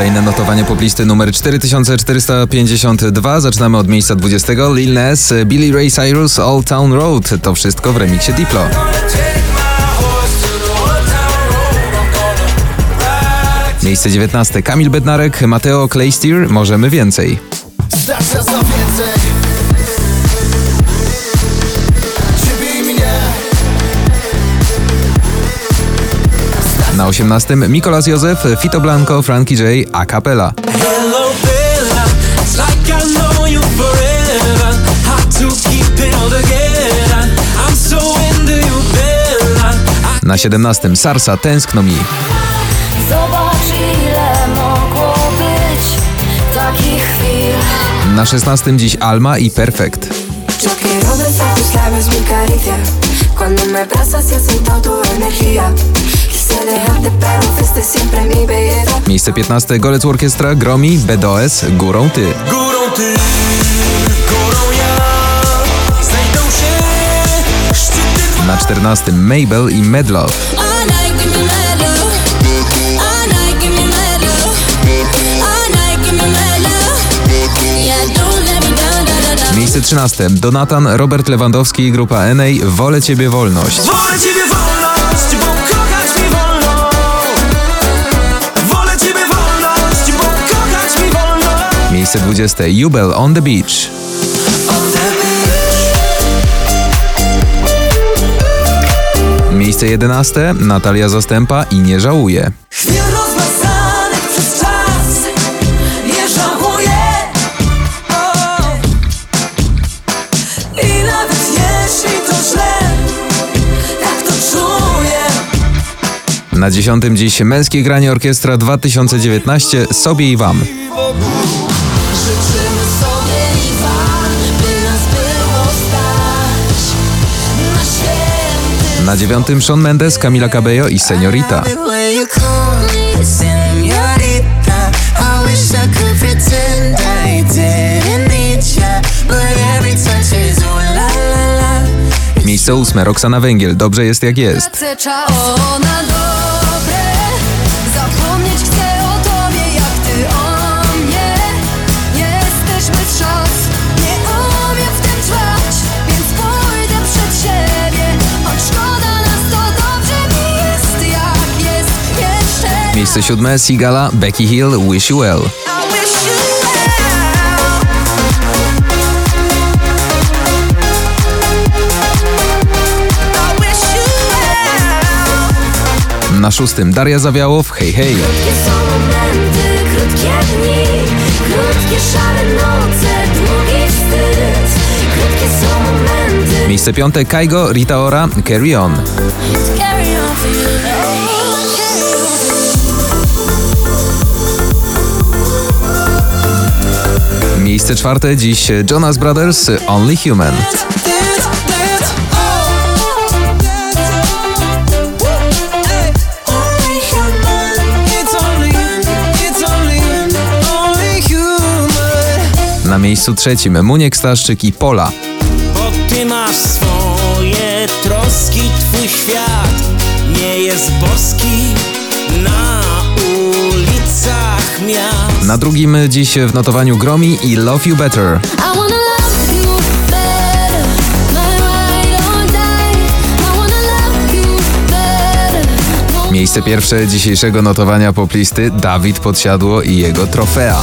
kolejne notowanie poplisty numer 4452. Zaczynamy od miejsca 20. Lil Nas, Billy Ray Cyrus, Old Town Road. To wszystko w remiksie Diplo. Miejsce 19. Kamil Bednarek, Mateo Claysteer, Możemy Więcej. Nas na więcej Na 18. Mikolas Józef, Fito Blanco, Frankie J, A. I Na 17. Sarsa, Tęskno mi. Zobacz ile mogło być takich chwil Na 16. dziś Alma i Perfekt. Yo Miejsce 15. Golec Orkiestra, Gromi, BDOS, Górą Ty. Górą ty, górą ja. Znajdą się szczyty Na 14. Mabel i Medlove. All night, give me mad love. All night, give me mad love. All night, give me mad love. Yeah, don't let me down, da, da, da. Miejsce 13. Donatan, Robert Lewandowski i grupa NA, Wolę Ciebie Wolność. Wolę ciebie wolność, 20. Jubel, On the Beach. Miejsce 11. Natalia Zastępa i Nie źle Tak Na 10. dziś Męskie Granie Orkiestra 2019 Sobie i Wam. Życzymy sobie by nas było stać Na święty Na 9. Shawn Mendes, Camila Cabello i Seniorita. Miejsce 8. Roxana Węgiel, Dobrze jest jak jest. Chcę Miejsce 7. Sigala, Becky Hill, Wish You Well. Na 6. Daria Zawiałow, Hej Hej. Miejsce 5. Kaigo, Rita Ora, Carry On. Miejsce 4. Dziś Jonas Brothers, Only Human. Na miejscu trzecim Muniek Staszczyk i Pola. Bo ty masz swoje troski, twój świat nie jest boski Na drugim dziś w notowaniu Gromi i Love You Better. Miejsce pierwsze dzisiejszego notowania poplisty Dawid Podsiadło i jego trofea.